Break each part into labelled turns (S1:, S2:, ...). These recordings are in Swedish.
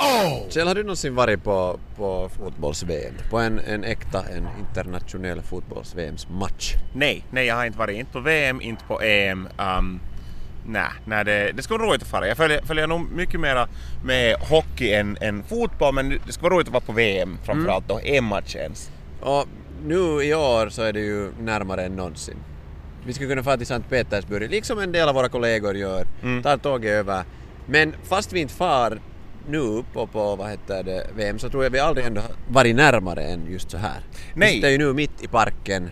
S1: Oh!
S2: Har du någonsin varit på, på fotbolls-VM? På en, en äkta, en internationell fotbolls-VMs-match?
S1: Nej, nej jag har inte varit inte på VM, inte på EM. Um, nej, nej det, det ska vara roligt att fara. Jag följer, följer nog mycket mera med hockey än, än fotboll men det ska vara roligt att vara på VM framförallt då, EM-match ens.
S2: Och nu i år så är det ju närmare än någonsin. Vi skulle kunna fara till Sankt Petersburg, liksom en del av våra kollegor gör,
S1: Mm.
S2: tar tåget över. Men fast vi inte far nu på, på vad heter det, VM så tror jag vi aldrig ändå varit närmare än just så här.
S1: Nej.
S2: Vi sitter ju nu mitt i parken,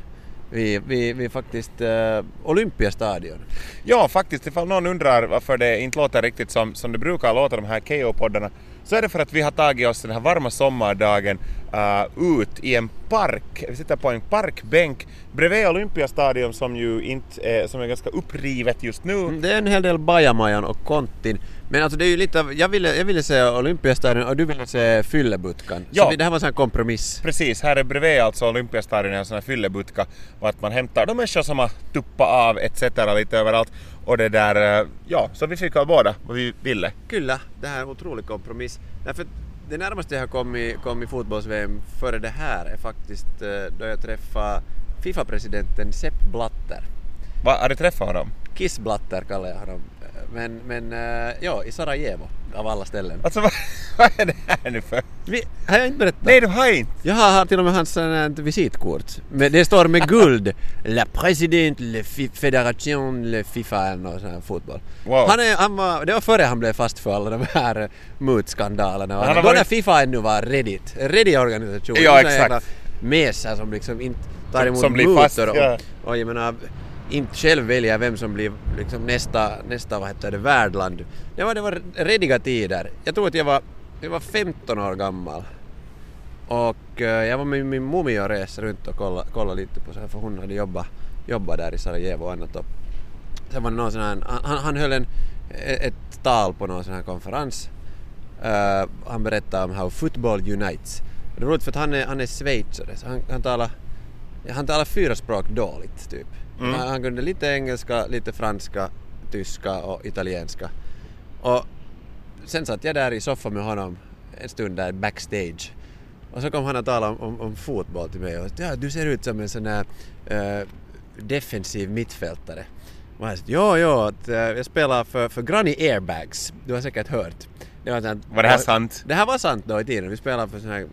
S2: vi, vi, vi faktiskt uh, Olympiastadion.
S1: Ja, faktiskt ifall någon undrar varför det inte låter riktigt som, som det brukar låta de här KO-poddarna så är det för att vi har tagit oss den här varma sommardagen uh, ut i en park. Vi sitter på en parkbänk bredvid Olympiastadion som ju inte är, som är ganska upprivet just nu.
S2: Mm, Det är en hel del bajamajan och kontin. Men alltså det är ju lite av, jag ville, jag ville säga Olympiastadion och du ville säga Fyllebutkan.
S1: Ja.
S2: Så det här var en sån här kompromiss.
S1: Precis, här är bredvid alltså Olympiastadion en sån här fyllebutka och att man hämtar de människor som har tuppat av etc. lite överallt och det där, eh, ja, så vi fick av båda vad vi ville.
S2: Kyllä, det här är en otrolig kompromiss. Därför det närmaste jag har kommit, kommit fotbolls-VM före det här är faktiskt eh, då jag träffade Fifa-presidenten Sepp Blatter.
S1: Va, har du träffat honom?
S2: Kiss Blatter kallar jag honom. Men, men eh, ja, i Sarajevo av alla ställen.
S1: Alltså vad, vad är det här nu för?
S2: Vi, har jag inte berättat?
S1: Nej, du har inte!
S2: Jag har till och med hans här visitkort. Men det står med guld. La Président, le Fédération, le Fifa och sån här fotboll.
S1: Wow.
S2: Han är, han var, det var före han blev fast för alla de här eh, mutskandalerna.
S1: Han har
S2: Då
S1: varit-
S2: när Fifa ännu var Reddit. Ready organisation.
S1: Ja, exakt.
S2: Mesar som liksom inte tar
S1: Som-
S2: emot
S1: som blir
S2: mutor
S1: fast,
S2: och,
S1: ja.
S2: och jag menar inte själv välja vem som blir liksom nästa, nästa vad heter det, värdland. Det var, det var rediga tider. Jag tror att jag var, jag var 15 år gammal. Och eh, jag var med min mummi och reste runt och kollade, kollade lite på så här för hon hade jobbat, jobbat där i Sarajevo och annat. Och sen var det någon sån här, han, han höll en, eh, ett tal på någon sån här konferens. Uh, han berättade om how football unites. Det är roligt för att han är, han är schweizare så han, han talar han talar fyra språk dåligt typ.
S1: Mm.
S2: Han, han kunde lite engelska, lite franska, tyska och italienska. Och sen satt jag där i soffan med honom en stund där backstage. Och så kom han att tala om, om, om fotboll till mig och ja, du ser ut som en sån här eh, defensiv mittfältare. Och jag sa, ja, ja, att, eh, jag spelar för, för Granny Airbags. Du har säkert hört. Det var, sånt,
S1: Var det här sant?
S2: Det här var sant då i tiden. Vi spelade för såna här,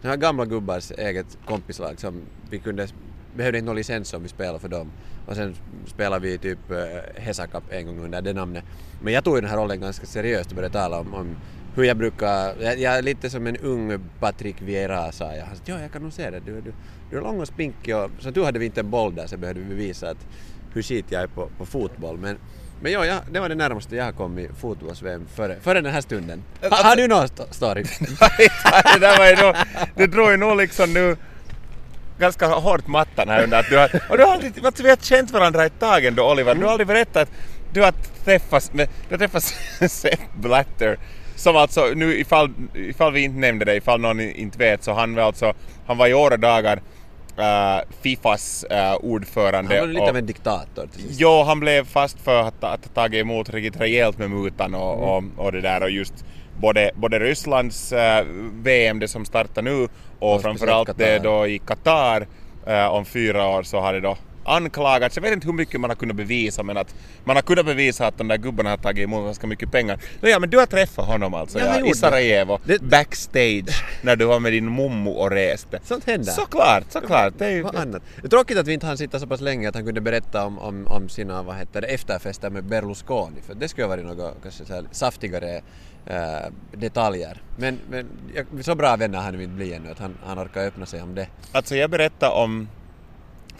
S2: såna här gamla gubbars eget kompislag som vi kunde, behövde inte någon licens om vi spelade för dem. Och sen spelade vi typ eh, Hesa Cup en gång under det namnet. Men jag tog ju den här rollen ganska seriöst och började tala om, om hur jag brukar, jag, jag är lite som en ung Patrick Vieira sa jag. Han sa ja jag kan nog se det, du, du, du är lång och spinkig och så du hade vi inte en boll där så behövde vi visa att hur skit jag är på, på fotboll. Men, men ja, jag, det var det närmaste jag har kommit fotbolls-VM före, före den här stunden. Ha, har du någon st story?
S1: det där var ju nog, du drog ju nog liksom nu ganska hårt mattan här under att du har, och du har aldrig, alltså vi har känt varandra ett tag ändå Oliver, du har aldrig berättat att du har träffats med, du har träffats Sepp Blatter som alltså nu ifall, ifall vi inte nämnde det, ifall någon inte vet så han var alltså, han var i åra dagar uh, Fifas uh, ordförande.
S2: Han var lite av en diktator till sist.
S1: Jo, han blev fast för att, ha tagit emot riktigt rejält med mutan och, och, och det där och just både, både Rysslands eh, VM, det som startar nu, och,
S2: Och
S1: framförallt det
S2: Qatar.
S1: då i Qatar eh, om fyra år så har det då anklagats, jag vet inte hur mycket man har kunnat bevisa men att man har kunnat bevisa att de där gubbarna har tagit emot ganska mycket pengar. No, ja men du har träffat honom alltså
S2: Ja,
S1: i. Sarajevo,
S2: Det-
S1: backstage, när du var med din mommo och reste.
S2: Sånt händer.
S1: Såklart, såklart. Det är ju,
S2: Vad annat? Det är tråkigt att vi inte hann sitta så pass länge att han kunde berätta om, om, om sina vad heter det, efterfester med Berlusconi för det skulle ha varit något kanske så här saftigare eh, detaljer. Men, men så bra vänner har vi inte blivit ännu att han, han orkar öppna sig om det.
S1: Alltså jag berättade om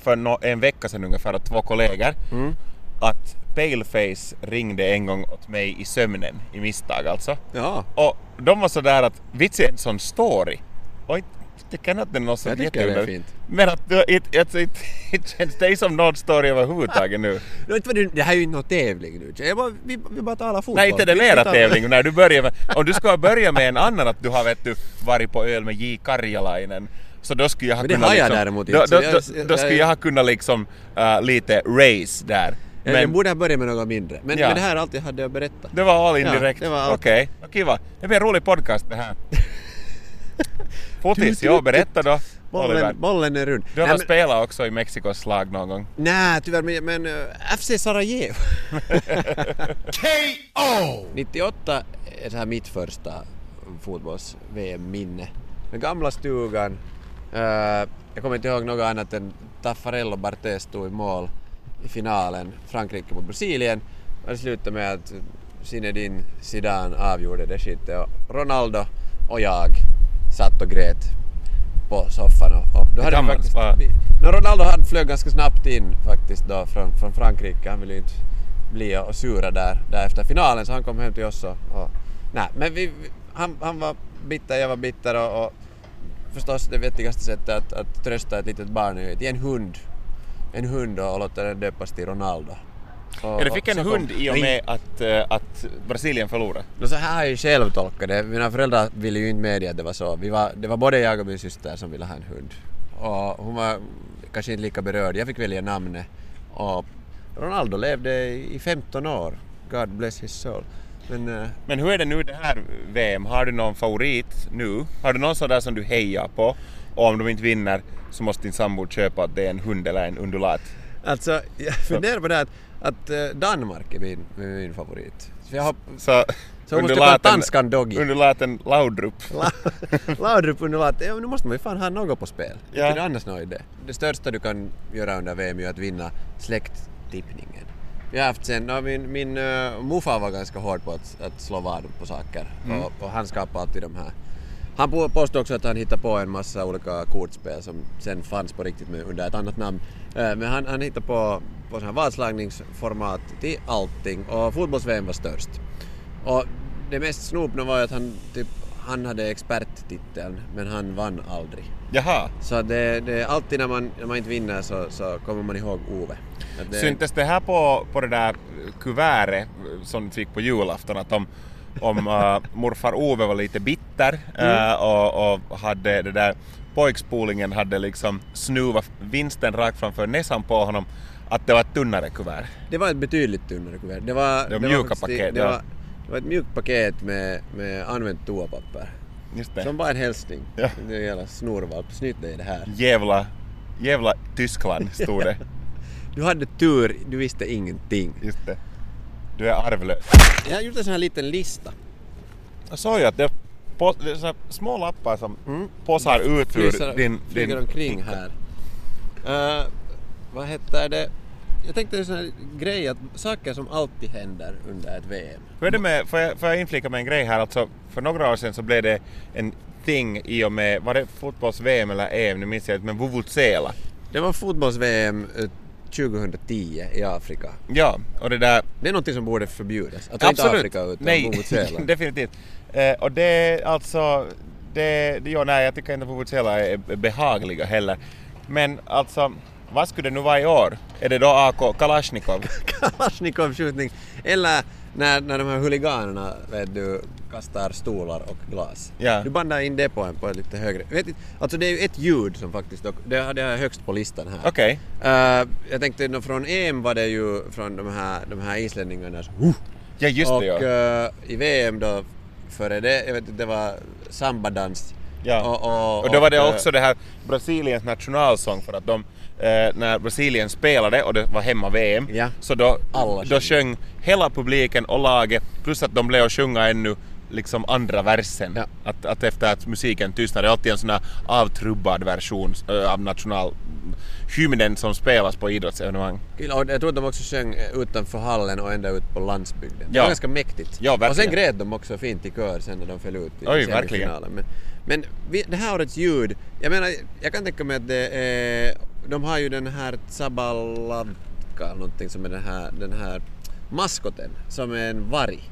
S1: för nå- en vecka sedan ungefär åt två kollegor
S2: Mm.
S1: att Paleface ringde en gång åt mig i sömnen, i misstag alltså.
S2: Ja,
S1: Och de var sådär att vits är en sån story. Och jag tycker att det är något så
S2: Jag tycker det är fint.
S1: Men att det, känns det som någon story överhuvudtaget nu.
S2: var det, här är ju inte någon tävling nu. Jag bara, vi, vi bara talar fotboll.
S1: Nej inte det mera tävling när du börjar med, om du ska börja med en annan att du har vet du varit på öl med J. Karjalainen så då skulle jag ha
S2: Men det
S1: kunnat
S2: har jag
S1: liksom,
S2: däremot
S1: då,
S2: inte,
S1: då, då,
S2: jag-
S1: då skulle jag ha kunnat liksom äh, lite race där. Men-
S2: jag borde ha börjat med något mindre. Men,
S1: Ja.
S2: men det här är allt jag hade att berätta.
S1: Det var all in
S2: Ja,
S1: direkt?
S2: det var allt.
S1: Okej, kiva. Det blir en rolig podcast det här. Fotis, ja berätta då.
S2: Bollen, bollen är rund.
S1: Du har
S2: Nej, men-
S1: spelat också i Mexikos slag någon gång?
S2: Nej, tyvärr, men, men eh, FC Sarajevo.
S1: K.O.
S2: 98 är så här mitt första fotbolls-VM-minne. Den gamla stugan. Eh, jag kommer inte ihåg något annat än Taffarel och Barthez stod i mål i finalen, Frankrike mot Brasilien. Och det slutade med att Zinedine Zidane avgjorde det skitet och Ronaldo och jag satt och grät på soffan och, och då hade vi faktiskt... No, Ronaldo han flög ganska snabbt in faktiskt då från, från Frankrike. Han ville ju inte bli och sura där, där efter finalen så han kom hem till oss och... och nej, men vi, han, han var bitter, jag var bitter och, och förstås det vettigaste sättet att, att trösta ett litet barn är att ge en hund en hund och låta den döpas till Ronaldo. Och,
S1: Ja, du fick en
S2: så kom-
S1: hund i och med att, eh, att Brasilien förlorade.
S2: No, så här har jag ju själv tolkat det. Mina föräldrar ville ju inte medge att det var så. Vi var, det var både jag och min syster som ville ha en hund. Och hon var kanske inte lika berörd. Jag fick välja namnet. Och Ronaldo levde i 15 år. God bless his soul. Men eh,
S1: Men hur är det nu det här VM? Har du någon favorit nu? Har du någon sån där som du hejar på? Och om de inte vinner så måste din sambo köpa att det är en hund eller en undulat.
S2: alltså, jag funderar på det här att, att eh, Danmark är min, min favorit. Så jag har
S1: Så,
S2: Så måste jag på danskan doggy.
S1: Undulaten Laudrup.
S2: Laudrup undulat. Ja, nu måste man ju fan ha något på spel.
S1: Ja.
S2: Inte annars någon idé. Det största du kan göra under VM är att vinna släkttippningen. Har haft sen, no, min, min uh, morfar var ganska hård på att, att slå vad på saker
S1: Mm.
S2: och, och han skapade alltid de här. Han på- påstod också att han hittade på en massa olika kortspel som sen fanns på riktigt med, under ett annat namn. Eh, Men han, han hittade på, på sån här vadslagningsformat till allting och fotbolls-VM var störst. Och det mest snopna var ju att han, typ, han hade experttiteln men han vann aldrig.
S1: Jaha.
S2: Så det, det är alltid när man, när man inte vinner så, så kommer man ihåg Ove. Det,
S1: Syntes det här på, på det där kuvertet som du fick på julafton att om, om uh, morfar Ove var lite bitter uh, och, och hade det där pojkspolingen hade liksom snuvat vinsten rakt framför näsan på honom att det var ett tunnare kuvert.
S2: det var ett betydligt tunnare kuvert. Det var,
S1: Det var mjuka
S2: faktiskt-
S1: paket,
S2: Det, var, det var ett mjukt paket med, med använt toapapper.
S1: Just det.
S2: Som bara en hälsning.
S1: Ja.
S2: Det är jävla snorvalp. Snytt dig det här.
S1: Jävla, jävla Tyskland stod det.
S2: Du hade tur, du visste ingenting.
S1: Just det. Du är arvlös.
S2: Jag har gjort en sån här liten lista.
S1: Jag såg ju att det på, det små lappar som påsar ut ur
S2: Flyger,
S1: din... din
S2: omkring här. Uh, vad heter det? Jag tänkte en sån här grej att saker som alltid händer under ett VM.
S1: Hur är det med, får jag, får jag inflika med en grej här? Alltså, för några år sedan så blev det en thing i och med, var det fotbolls-VM eller EM, nu minns jag inte, men Vuvuzela.
S2: Det var fotbolls-VM eh, 2010 i Afrika.
S1: Ja, och det där...
S2: Det är något som borde förbjudas. Alltså inte Afrika utan
S1: nej,
S2: Vuvuzela.
S1: definitivt. Eh, och det är alltså, det, det, jo, nej jag tycker inte Vuvuzela är behagliga heller. Men alltså, vad skulle det nu vara i år? Är det då AK Kalashnikov?
S2: Kalashnikov-skjutning. Eller när, när de här huliganerna vet du, kastar stolar och glas.
S1: Ja.
S2: Du bandar in det på en på lite högre... Vet inte, alltså det är ju ett ljud som faktiskt... Det hade jag högst på listan här.
S1: Okej.
S2: Eh, jag tänkte från EM var det ju från de här, de här islänningarnas huh.
S1: Ja, just
S2: och
S1: det ja.
S2: eh, i VM då före det, jag vet inte, det var sambadans.
S1: Ja.
S2: Och, och,
S1: Och då var det
S2: eh,
S1: också det här Brasiliens nationalsång för att de, eh, när Brasilien spelade och det var hemma-VM,
S2: Ja.
S1: så då,
S2: Alla
S1: då sjöng hela publiken och laget, plus att de blev att sjunga ännu liksom andra versen.
S2: Ja.
S1: Att, att efter att musiken tystnade, det är alltid en sån här avtrubbad version av national hymnen som spelas på idrottsevenemang.
S2: Kul, och jag tror att de också sjöng eh, utanför hallen och ända ut på landsbygden. Det
S1: Ja.
S2: var ganska mäktigt.
S1: Ja,
S2: och sen grät de också fint i kör sen när de föll ut i
S1: Oj,
S2: semifinalen. Men, men vi, det här årets ljud, jag menar, jag kan tänka mig att det är, de har ju den här Tsabalavka, någonting som är den här, den här maskoten, som är en varg.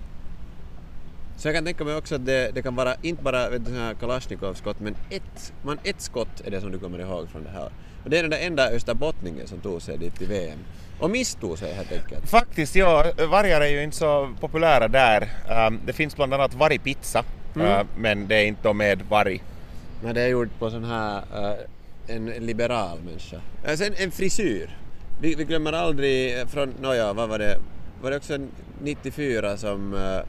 S2: Så jag kan tänka mig också att det, det kan vara inte bara vet du, Kalashnikov-skott men ett, man, ett skott är det som du kommer ihåg från det här. Och det är den där enda österbottningen som tog sig dit till VM. Och misstog sig helt enkelt.
S1: Faktiskt, ja, vargar är ju inte så populära där. Um, det finns bland annat vargpizza, uh, men det är inte med varg.
S2: Men det är gjort på sån här, eh, en liberal människa. Eh, sen en frisyr. Vi, vi glömmer aldrig eh, från, nåja, vad var det, var det också 94 som uh,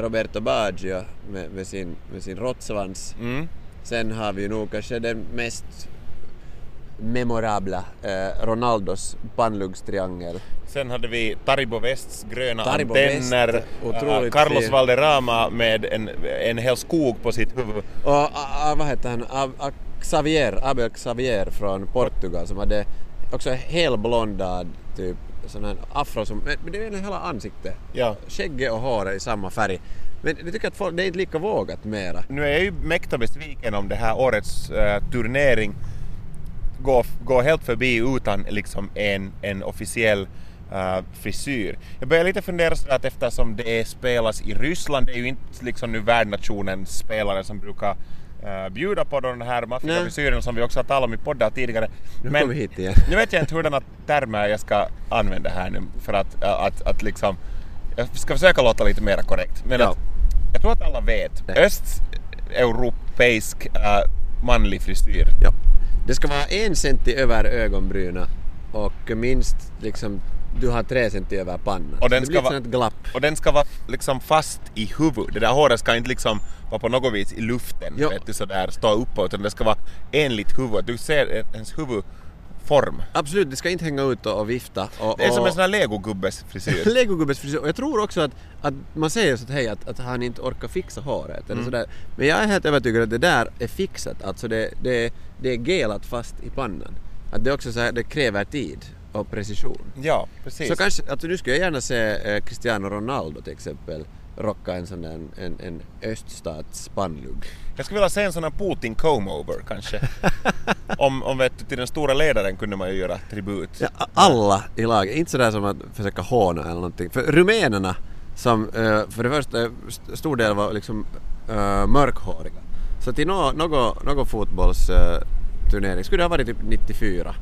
S2: Roberto Baggio med, med, sin, med sin råttsvans.
S1: Mm.
S2: Sen har vi nog kanske den mest memorabla eh, Ronaldos pannluggstriangel.
S1: Sen hade vi Taribo Wests gröna
S2: Taribo
S1: antenner,
S2: West, otroligt
S1: Carlos
S2: fin.
S1: Valderrama med en, en hel skog på sitt huvud.
S2: Och a, a, vad heter han, a, Xavier, Abel Xavier från Portugal som hade också helblondad typ sån här afro som, men det är hela ansiktet.
S1: Ja.
S2: Skägget och håret i samma färg. Men jag tycker att folk, det är inte lika vågat mera.
S1: Nu är jag ju mäkta besviken om det här årets äh, turnering går, går helt förbi utan liksom en, en officiell äh, frisyr. Jag börjar lite fundera så att eftersom det spelas i Ryssland, det är ju inte liksom nu värdnationens spelare som brukar äh, bjuda på de här frisyrerna som vi också har talat om i poddar tidigare.
S2: Nu kommer vi hit igen.
S1: nu vet jag inte hurdana termer jag ska använda här nu för att, äh, att, att liksom jag ska försöka låta lite mer korrekt. Men
S2: Ja.
S1: att, jag tror att alla vet. Östeuropeisk äh, manlig frisyr.
S2: Ja. Det ska vara en centi över ögonbrynen och minst liksom du har tre centi över pannan.
S1: Och den
S2: det
S1: ska
S2: blir ett sånt glapp.
S1: Och den ska vara liksom fast i huvudet. Det där håret ska inte liksom vara på något vis i luften,
S2: Jo.
S1: vet du, sådär stå uppåt, utan det ska vara enligt huvudet. Du ser ens huvudform.
S2: Absolut, det ska inte hänga ut och, och vifta. Och,
S1: Det är som en sån här legogubbes frisyr.
S2: Legogubbes frisyr. Och jag tror också att, att man säger så att hej att, att han inte orkar fixa håret eller
S1: Mm.
S2: sådär. Men jag är helt övertygad att det där är fixat. Alltså det, det, det är gelat fast i pannan. Att det också så här, det kräver tid och precision.
S1: ja, precis.
S2: Så kanske, alltså nu skulle jag gärna se eh, Cristiano Ronaldo till exempel rocka en sån där en, en, en öststats.
S1: Jag skulle vilja se en sån här Putin comb-over kanske. om, om vet du, till den stora ledaren kunde man ju göra tribut.
S2: Ja, alla i laget, inte sådär som att försöka håna eller någonting. För rumänerna som eh, för det första eh, st- stor del var liksom uh, mörkhåriga. Så till någon något nå fotbollsturnering, skulle det ha varit typ 94,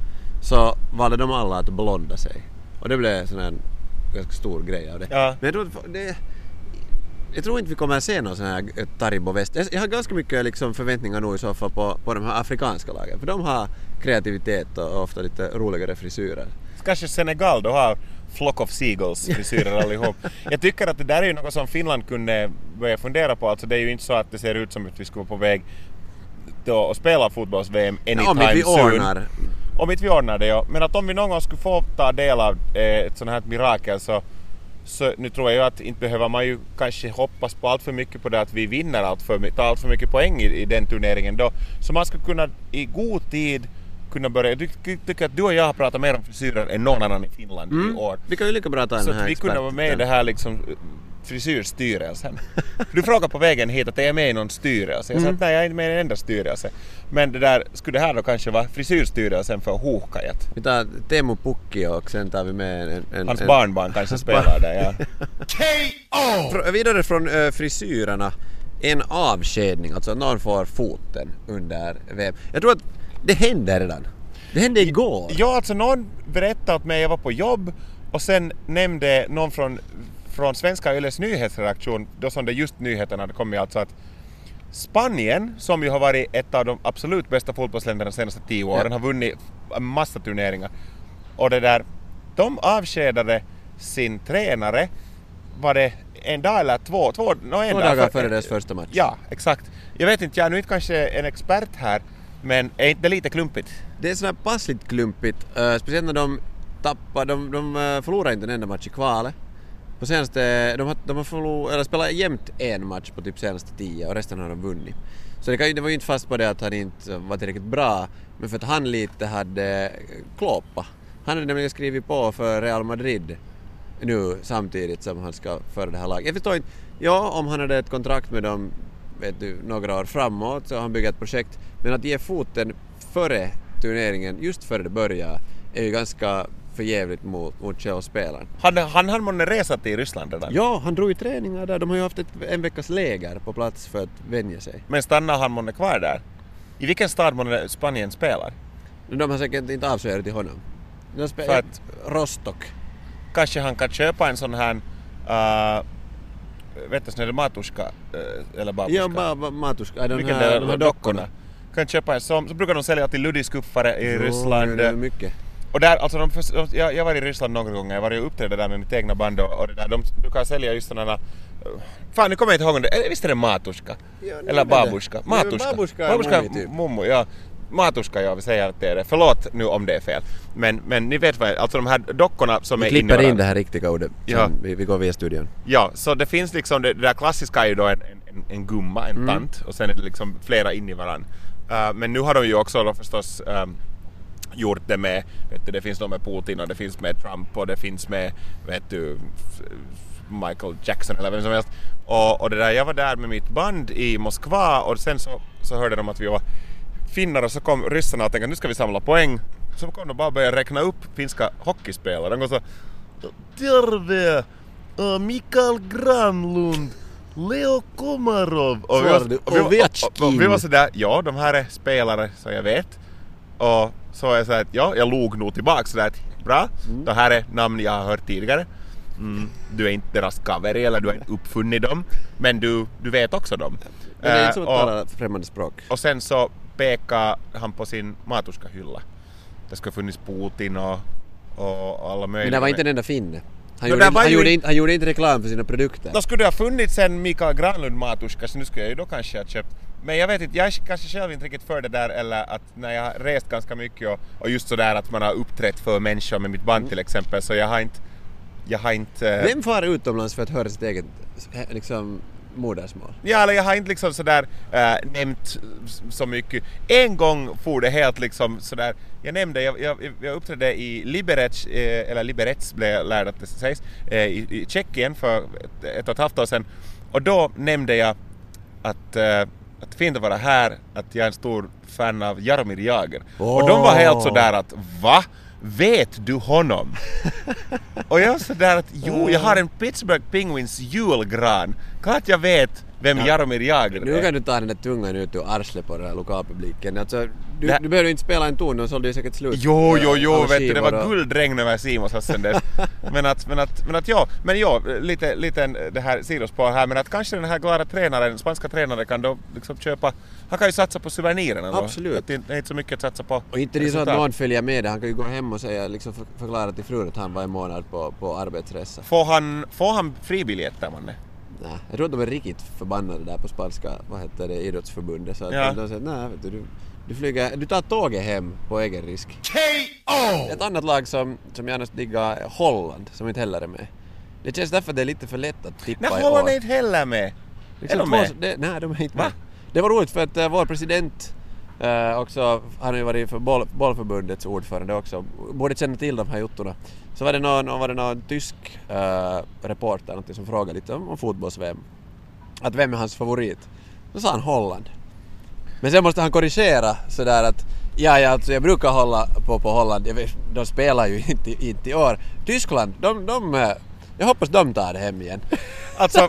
S2: så valde de alla att blonda sig. Och det blev sån här ganska stor grej av det.
S1: Ja.
S2: Men jag tror, att det, jag tror inte vi kommer att se någon sån här eh, Taribo West. Jag, har ganska mycket liksom förväntningar nog i så fall på, på de här afrikanska lagen. För de har kreativitet och ofta lite roligare frisyrer.
S1: Kanske Senegal då har Flock of Seagulls frisyrer allihop. Jag tycker att det där är ju något som Finland kunde börja fundera på. Alltså det är ju inte så att det ser ut som att vi skulle vara på väg och spela fotbolls-VM anytime
S2: Om inte vi
S1: soon.
S2: ordnar.
S1: Om inte vi ordnar det ja. Men att om vi någon gång skulle få ta del av eh, ett sånt här mirakel så, så nu tror jag ju att inte behöver man ju kanske hoppas på allt för mycket på det att vi vinner allt för, tar allt för mycket poäng i, i den turneringen då. Så man ska kunna i god tid kunna börja. Jag ty- tycker att du och jag har pratat mer om frisyrer än någon annan i Finland i
S2: Mm.
S1: år.
S2: Vi kan ju lika bra ta
S1: Så
S2: den här
S1: att vi kunde vara med i det här liksom frisyrstyrelsen. Du frågade på vägen hit att jag är med i någon styrelse. Jag sa
S2: Mm.
S1: att nej, jag är inte med i en enda styrelse. Men det där, skulle det här då kanske vara frisyrstyrelsen för Hohkajat?
S2: Vi tar Teemu Pukki och sen tar vi med en... en
S1: Hans
S2: en,
S1: barnbarn kanske spelar där, ja.
S2: Fr- Vidare från äh, frisyrerna, en avskedning, alltså att någon får foten under VM. Jag tror att det händer redan. Det hände igår.
S1: Ja, alltså någon berättade åt mig, jag var på jobb och sen nämnde någon från, från Svenska Yles nyhetsredaktion, då som det just nyheterna hade kommit, alltså att Spanien, som ju har varit ett av de absolut bästa fotbollsländerna de senaste tio åren,
S2: Ja.
S1: har vunnit en massa turneringar. Och det där, de avskedade sin tränare, var det en dag eller två? Två, no, en
S2: Två
S1: dag
S2: dagar
S1: för-
S2: före deras första match.
S1: Ja, exakt. Jag vet inte, jag är nu inte kanske en expert här, men är inte det lite klumpigt?
S2: Det är sådär passligt klumpigt, uh, speciellt när de tappar, de, de uh, förlorar inte en enda match i kvalet. På senaste, de har, de har förlorat, eller spelat jämnt en match på typ senaste tio och resten har de vunnit. Så det, kan, det var ju inte fast på det att han inte var tillräckligt bra, men för att han lite hade klåpa. Han hade nämligen skrivit på för Real Madrid nu samtidigt som han ska föra det här laget. Jag förstår inte, ja om han hade ett kontrakt med dem vet du, några år framåt så han bygger ett projekt, men att ge foten före turneringen, just före det börjar, är ju ganska förjävligt mot, mot själva spelaren.
S1: Han, han hann månne resa till Ryssland redan.
S2: Ja, han drog ju träningar där. De har ju haft ett, en veckas läger på plats för att vänja sig.
S1: Men stannar han månne kvar där? I vilken stad månne Spanien spelar?
S2: De har säkert inte avslöjat till honom. De spe-
S1: För att-
S2: Rostock.
S1: Kanske han kan köpa en sån här... Uh, vet du, här matuska uh, eller babuska?
S2: Ja, bara ba, Matuska. De
S1: Vilken
S2: här, de här
S1: dockorna? Kan köpa en sån, så brukar de sälja till luddiskuffare i
S2: Jo,
S1: Ryssland.
S2: det är mycket.
S1: Och där, alltså de, de, jag, jag var i Ryssland några gånger, jag var och uppträdde där med mitt egna band och, och det där, de, du kan sälja just sådana Fan nu kommer jag inte ihåg om det, visst är det Matuska?
S2: Ja,
S1: eller
S2: det-
S1: Babuska?
S2: Men
S1: Matuska?
S2: babuska är mummi typ.
S1: mummo, ja. Matuska, ja vi säger att det är det. Förlåt nu om det är fel. Men, men ni vet vad jag, alltså de här dockorna som
S2: Vi
S1: är inne i
S2: klipper in det här riktiga ordet.
S1: Ja.
S2: Vi, vi går via studion.
S1: Ja, så det finns liksom, det, det där klassiska är ju då en, en, en gumma, en tant och sen är det liksom flera in i varandra. Uh, men nu har de ju också då förstås um, gjort det med, vet du, det finns då med Putin och det finns med Trump och det finns med, vet du, Michael Jackson eller vem som helst. Och, och det där, jag var där med mitt band i Moskva och sen så, så hörde de att vi var finnar och så kom ryssarna och tänkte nu ska vi samla poäng. Så kom de bara och började räkna upp finska hockeyspelare. De går så Terve! Uh, Mikael Granlund! Leo Komarov! Och vi, var, och, vi, var-
S2: Ovechkin?
S1: och, och vi var sådär, ja de här är spelare som jag vet. Och så jag såhär, att ja, jag log nog tillbaka sådär att bra,
S2: Mm.
S1: det här är namn jag har hört tidigare. Mm, du är inte deras kaveri eller du har inte uppfunnit dem, men du, du vet också dem.
S2: Men det är
S1: Eh,
S2: inte som att
S1: och-
S2: tala främmande språk.
S1: och sen så pekade han på sin matuska-hylla. Det skulle funnits Putin och, och alla möjliga.
S2: Men det var inte en enda finne. Han,
S1: No,
S2: gjorde, han,
S1: ju
S2: gjorde inte, han gjorde inte reklam för sina produkter.
S1: Då skulle det ha funnits en Mikael Granlund matuska så nu skulle jag ju då kanske ha köpt. Men jag vet inte, jag är kanske själv inte riktigt för det där eller att när jag har rest ganska mycket och, och just sådär att man har uppträtt för människor med mitt band till exempel så jag har inte... Jag har inte... eh,
S2: Vem far utomlands för att höra sitt eget eh, liksom, modersmål?
S1: Ja, eller jag har inte liksom sådär äh, nämnt s- så mycket. En gång for det helt liksom sådär, jag nämnde, jag, jag, jag uppträdde i Liberec, eh, eller Liberec blev jag lärd att det sägs, eh, i, i Tjeckien för ett, ett och ett halvt år sedan. Och då nämnde jag att, eh, fint att vara här, att jag är en stor fan av Jaromir Jagr. Och de var helt sådär att va? Vet du honom? Och jag var sådär att jo, jag har en Pittsburgh Penguins julgran. Klart jag vet vem Jaromir Jagr
S2: Nu
S1: är.
S2: kan du ta den där tungan ut ur arslet på den här lokalpubliken. Alltså, du,
S1: Det-
S2: du behöver ju inte spela en ton, de sålde ju säkert slut.
S1: Jo, jo, jo, vet du, det var guldregn över Simons sen dess. Men att, men att, men att ja, men ja, lite, lite det här sidospår här, men att kanske den här glada tränaren, spanska tränaren kan då liksom köpa, han kan ju satsa på souvenirerna då.
S2: Absolut.
S1: Att Det är inte så mycket att satsa på
S2: Och inte det är så att någon följer med det, han kan ju gå hem och säga, liksom för, förklara till frun att han var en månad på, på arbetsresa.
S1: Får han, får han fribiljetter manne?
S2: Nej, jag tror att de är riktigt förbannade där på spanska, vad heter det, idrottsförbundet. Så att
S1: Ja.
S2: de säger nej vet du, du, flyger, du tar tåget hem på egen risk.
S1: K.O.
S2: Ett annat lag som, som jag annars diggar är Holland, som inte heller är med. Det känns därför att det är lite för lätt att tippa
S1: Nej,
S2: i
S1: Holland
S2: år.
S1: är inte heller med.
S2: Liksom
S1: är de
S2: två-
S1: med?
S2: Det, nej, de är inte
S1: Va?
S2: med. Det var roligt för att uh, vår president uh, också, han har ju varit för boll, bollförbundets ordförande också, borde känna till de här jottorna. Så var det någon, var det någon tysk uh, reporter som frågade lite om, om fotbolls-VM. Att vem är hans favorit? Då sa han Holland. Men sen måste han korrigera sådär att ja, ja alltså jag brukar hålla på, på Holland, vet, de spelar ju inte, inte i år. Tyskland, de, de, eh, jag hoppas de tar det hem igen.
S1: Alltså,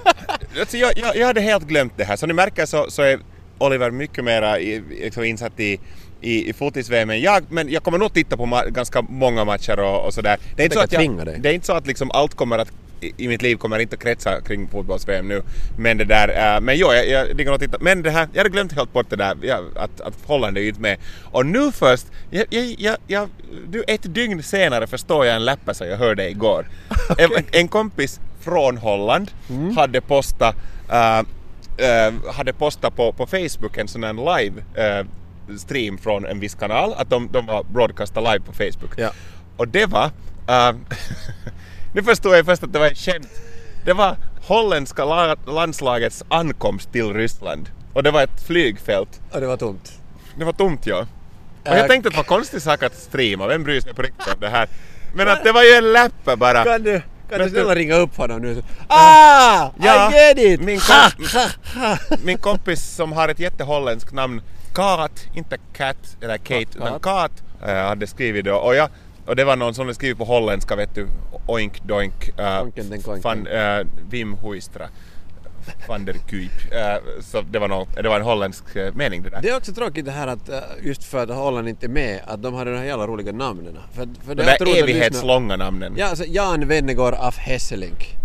S1: alltså jag, jag, jag hade helt glömt det här. Som ni märker så, så är Oliver mycket mer liksom insatt i, i, i fotis-VM än jag. Men jag kommer nog titta på ganska många matcher och, och sådär. Det är, inte så att jag, det är inte så att liksom allt kommer att i mitt liv kommer inte kretsa kring fotbolls-VM nu. Men det där, äh, men jo, jag, jag diggar nog titta. Men det här, jag hade glömt helt bort det där att, att Holland är ju inte med. Och nu först, jag, jag, jag, du, ett dygn senare förstår jag en läppa som jag hörde igår. en, en kompis från Holland hade postat äh, äh, hade postat på, på Facebook en sån här live äh, stream från en viss kanal, att de, de var broadcasta live på Facebook.
S2: Ja.
S1: Och det var... äh, nu förstod jag först att det var ett skämt. Det var holländska la- landslagets ankomst till Ryssland. Och det var ett flygfält.
S2: Och det var tomt.
S1: Det var tomt ja. Och
S2: Äh,
S1: jag tänkte att det var konstigt sak att streama, vem bryr sig på riktigt om det här? Men att det var ju en läppe bara.
S2: Kan du, kan du snälla ringa upp honom nu? Ah!
S1: Ja,
S2: I get it!
S1: min
S2: Ha,
S1: komp-
S2: ha, ha.
S1: Min kompis som har ett jätteholländskt namn, Kat, inte Cat eller Kate,
S2: Kat.
S1: utan Kat, äh, hade skrivit det. Och, jag, och det var någon som hade skrivit på holländska, vet du, oink doink,
S2: konken.
S1: van, äh, Wim Huistra, van der Kuip. Äh, så det var, något, det var en holländsk äh, mening det där.
S2: Det är också tråkigt det här att just för att Holland inte är med, att de har de här jävla roliga namnen. För, för
S1: De där evighetslånga namnen.
S2: Ja, alltså Jan Wennergård af Hesselink.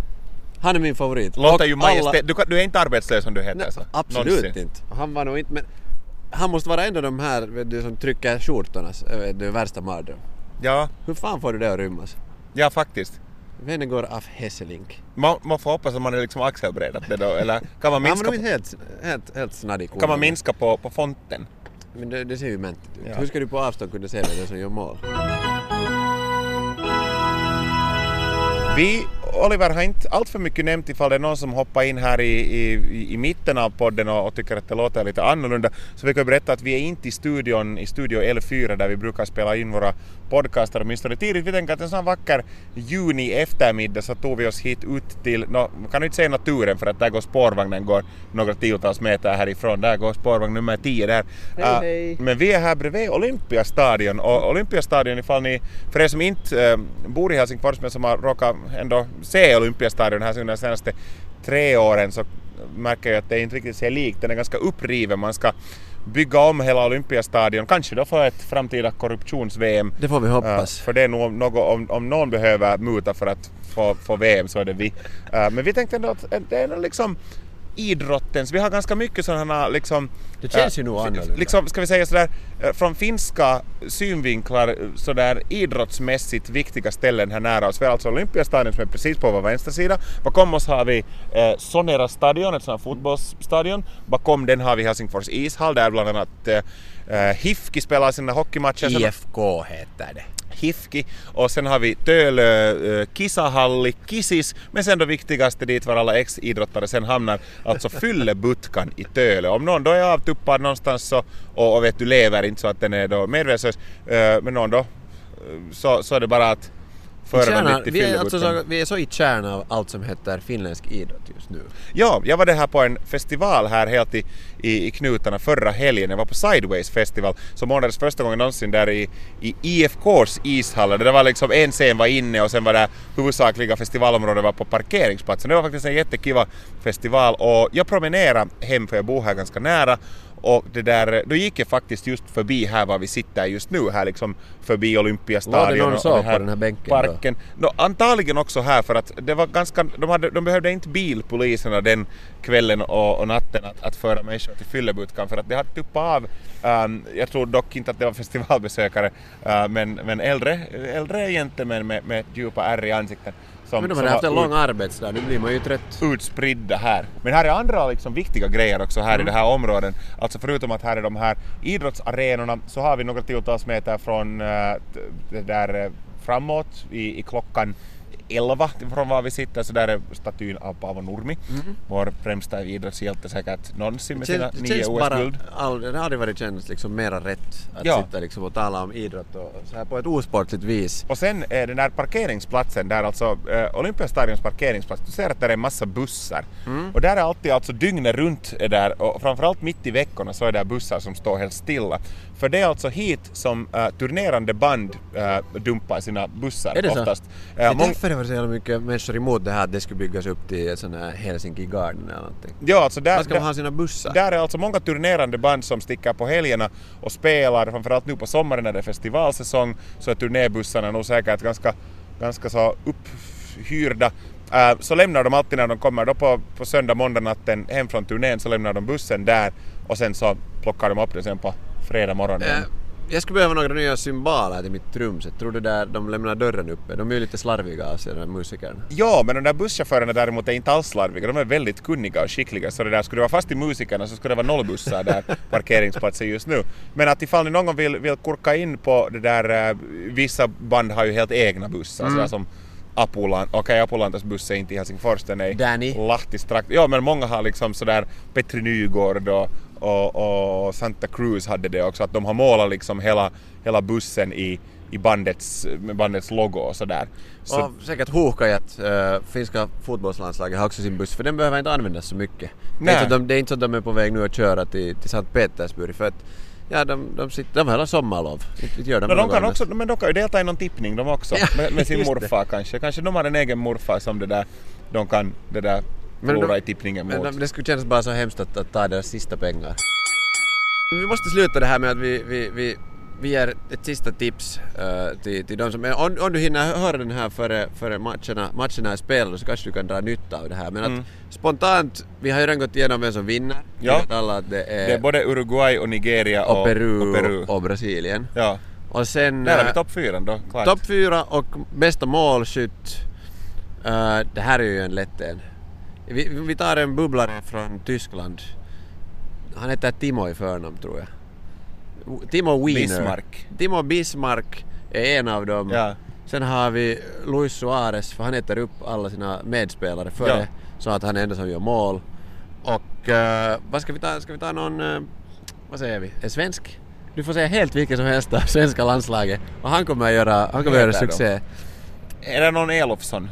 S2: Han är min favorit.
S1: Låter ju
S2: alla-.
S1: Du, du är inte arbetslös om du heter
S2: Nej,
S1: så.
S2: absolut
S1: Någonsin.
S2: inte. Han var nog inte, men han måste vara en av de här du, som trycker skjortornas vet du, värsta mardröm.
S1: Ja,
S2: Hur fan får du det att rymmas?
S1: ja faktiskt.
S2: Venegård af Hesselink.
S1: Man, man får hoppas att man är liksom axelbreddat det då, eller kan man
S2: Ja, men
S1: minska,
S2: är inte helt, helt, helt snaddig
S1: kan man minska på, på fonten?
S2: Men det, det ser ju mäntigt ut.
S1: Ja.
S2: Hur ska du på avstånd kunna se vem som gör mål?
S1: Vi, Oliver, har inte allt för mycket nämnt ifall det är någon som hoppar in här i, i, i mitten av podden och, och tycker att det låter lite annorlunda. Så vi kan berätta att vi är inte i studion, i studio L4 där vi brukar spela in våra podcaster åtminstone tidigt. Vi tänker att en sån vacker juni eftermiddag så tog vi oss hit ut till, no, man kan ju inte säga naturen för att där går spårvagnen går några tiotals meter härifrån. Där går spårvagn nummer 10 där.
S2: Hej, hej.
S1: men vi är här bredvid Olympiastadion och Olympiastadion ifall ni, för er som inte äh, bor i Helsingfors men som har råkat ändå se Olympiastadion här under de senaste tre åren så märker jag att det inte riktigt ser likt. Den är ganska uppriven. Man ska bygga om hela Olympiastadion, kanske då för ett framtida korruptions-VM.
S2: Det får vi hoppas.
S1: För det är nog något, om, om någon behöver muta för att få, få VM så är det vi. Men vi tänkte ändå att det är liksom idrottens, vi har ganska mycket sådana liksom
S2: Det känns
S1: äh,
S2: ju nog annorlunda.
S1: Liksom, ska vi säga sådär, äh, från finska synvinklar äh, sådär idrottsmässigt viktiga ställen här nära oss. Vi har alltså Olympiastadion som är precis på vår vänstra sida. Bakom oss har vi eh, Sonera stadion, ett här fotbollsstadion. Bakom den har vi Helsingfors ishall där bland annat eh, HIFK spelar sina hockeymatcher.
S2: IFK heter det.
S1: Hifki och sen har vi Tölö äh, kisahalli, Kisis, men sen då viktigaste dit var alla ex-idrottare sen hamnar, alltså Fyllebutkan i Tölö. Om någon då är avtuppad någonstans så, och, och vet du lever inte så att den är då medvetslös, äh, men någon då, eh, så, så är det bara att
S2: Kärna,
S1: dit till
S2: vi, är alltså så, vi är så i kärnan av allt som heter finländsk idrott just nu.
S1: Ja, jag var det här på en festival här helt i, i, i knutarna förra helgen. Jag var på Sideways festival som ordnades första gången någonsin där i, i IFKs ishallar. Det var liksom en scen var inne och sen var det huvudsakliga festivalområdet var på parkeringsplatsen. Det var faktiskt en jättekiva festival och jag promenerade hem för jag bor här ganska nära och det där, då gick jag faktiskt just förbi här var vi sitter just nu, här liksom förbi Olympiastadion.
S2: Var det någon
S1: och
S2: på den här bänken då?
S1: parken. Nå, antagligen också här för att det var ganska, de, hade, de behövde inte bilpoliserna den kvällen och, och natten att, att föra människor till Fyllebutkan för att det hade tuppat av, ehm, jag tror dock inte att det var festivalbesökare, uh, men, men äldre, äldre gentlemän med, med djupa ärr i ansikten. Som,
S2: Men de hade haft en lång arbetsdag, nu blir man ju trött.
S1: utspridda här. Men här är andra liksom viktiga grejer också här
S2: Mm.
S1: i det här området. Alltså förutom att här är de här idrottsarenorna så har vi några tiotals meter från äh, där äh, framåt i, i klockan 11 från var vi sitter så där är statyn av Paavo Nurmi. Vår främsta idrottshjälte säkert någonsin med sina
S2: Mm. det
S1: nio OS-guld.
S2: det har aldrig varit känns liksom mera rätt att
S1: Ja.
S2: sitta liksom och tala om idrott och så här på ett osportligt vis.
S1: Och sen eh, den där parkeringsplatsen, där alltså eh, Olympiastadions parkeringsplats, du ser att det är en massa bussar.
S2: Mm.
S1: Och där är alltid alltså dygnet runt är där och framförallt mitt i veckorna så är det bussar som står helt stilla. För det är alltså hit som eh, turnerande band eh, dumpar sina bussar
S2: Är det så?
S1: oftast.
S2: Är
S1: Eh, mång-
S2: därför det var så jävla mycket människor emot det här att det skulle byggas upp till ett sån här Helsinki Garden eller någonting.
S1: Ja, alltså där,
S2: Där ska man ha sina bussar.
S1: där är alltså många turnerande band som sticker på helgerna och spelar, framförallt nu på sommaren när det är festivalsäsong så är turnébussarna nog säkert ganska, ganska så upphyrda. Äh, så lämnar de alltid när de kommer då på, på söndag, måndag natten hem från turnén så lämnar de bussen där och sen så plockar de upp den sen på fredag morgon igen.
S2: Jag skulle behöva några nya symboler till mitt trumset. Tror du där de lämnar dörren uppe? De är ju lite slarviga av sig, de här musikerna.
S1: Ja, men de där busschaufförerna däremot är inte alls slarviga. De är väldigt kunniga och skickliga. Så det där, skulle det vara fast i musikerna så skulle det vara noll bussar där parkeringsplatsen just nu. Men att ifall ni någon gång vill, vill kurka in på det där, eh, vissa band har ju helt egna bussar.
S2: Mm.
S1: Sådär som Apulan, okej Apulantas buss är inte i Helsingfors, den är i
S2: Danny.
S1: Lahtistrakt. Ja, men många har liksom sådär Petri Nygård och, och, och Santa Cruz hade det också, att de har målat liksom hela, hela bussen i, i bandets, bandets logo och sådär. Så,
S2: Och säkert Huuhkajat, äh, finska fotbollslandslaget, har också sin buss för den behöver inte användas så mycket. Det är,
S1: Nej.
S2: inte så att de, det är inte så att de är på väg nu att köra till, till Sankt Petersburg för att ja, de, de, sitter, de har hela sommarlov. Inte, gör de
S1: No, de kan också, men de kan ju delta i någon tippning de också.
S2: Ja,
S1: med, med sin
S2: just det.
S1: morfar kanske. Kanske de har en egen morfar som det där, de kan det där
S2: Men
S1: förlora
S2: de-
S1: i tippningen
S2: Men
S1: mot.
S2: de- det skulle kännas bara så hemskt att, att ta deras sista pengar. Vi måste sluta det här med att vi, vi, vi, vi ger ett sista tips eh, till, till de som... men Om, om du hinner höra den här före, före matcherna, matcherna är spelade så kanske du kan dra nytta av det här. Men att
S1: Mm.
S2: spontant, vi har ju redan gått igenom vem som vinner. Vi
S1: Ja.
S2: vet alla att det är,
S1: Det är både Uruguay och Nigeria och,
S2: och, Peru
S1: och Peru.
S2: och Brasilien.
S1: Ja.
S2: Och sen...
S1: Där har vi
S2: eh,
S1: topp fyran då, klart.
S2: Topp fyra och bästa målskytt. Eh, det här är ju en lätt en. Vi, vi tar en bubblare från Tyskland. Han heter Timo i förnamn tror jag. Timo Wiener.
S1: Bismarck.
S2: Timo Bismarck är en av dem.
S1: Ja.
S2: Sen har vi Luis Suarez, för han äter upp alla sina medspelare före
S1: Ja.
S2: så att han är enda som gör mål. Och eh, vad ska vi ta? Ska vi ta någon, eh, vad säger vi, en svensk? Du får säga helt vilken som helst av svenska landslaget och han kommer att göra, han kommer att göra succé.
S1: Är det någon Elofsson?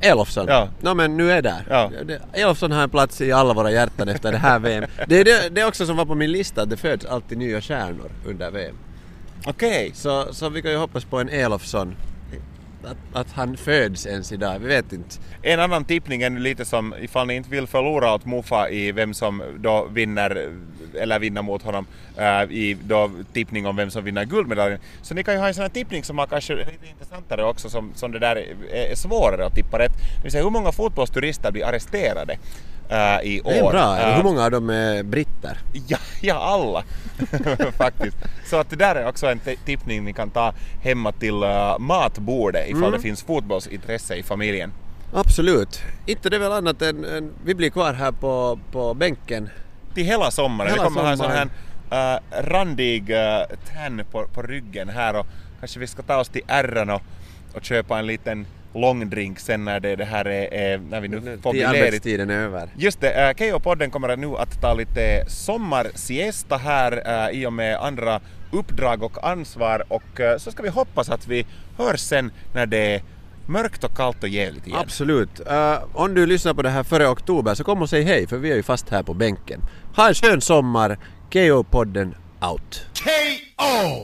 S2: Elofsson.
S1: Ja.
S2: Nå men nu är där.
S1: Ja.
S2: Elofsson har en plats i alla våra hjärtan efter det här VM. Det är det, det också som var på min lista, att det föds alltid nya stjärnor under VM.
S1: Okej.
S2: Så, så vi kan ju hoppas på en Elofsson. Att, att han föds ens idag, vi vet inte.
S1: En annan tippning är nu lite som ifall ni inte vill förlora åt Mufa i vem som då vinner eller vinner mot honom äh, i då tippning om vem som vinner guldmedaljen. Så ni kan ju ha en sån här tippning som har kanske lite intressantare också som, som det där är svårare att tippa rätt. Det vill säga hur många fotbollsturister blir arresterade eh, i år.
S2: Det är bra.
S1: Eh,
S2: Hur många av dem är britter?
S1: Ja, ja alla faktiskt. Så att det där är också en tippning ni kan ta hemma till uh, matbordet ifall
S2: Mm.
S1: det finns fotbollsintresse i familjen.
S2: Absolut. Inte det väl annat än, än vi blir kvar här på, på bänken.
S1: Till hela sommaren.
S2: Hela
S1: vi kommer ha en sån här
S2: sommaren.
S1: uh, randig uh, på, på ryggen här och kanske vi ska ta oss till Ärran och, och köpa en liten långdrink sen när det, det här är, är när vi nu får bli
S2: arbetstiden är över.
S1: Just det, uh, Keyyo-podden kommer nu att ta lite sommarsiesta här uh, i och med andra uppdrag och ansvar och uh, så ska vi hoppas att vi hörs sen när det är mörkt och kallt och jävligt igen.
S2: Absolut. Eh, om du lyssnar på det här före oktober så kom och säg hej för vi är ju fast här på bänken. Ha en skön sommar. KO-podden out.
S3: K.O.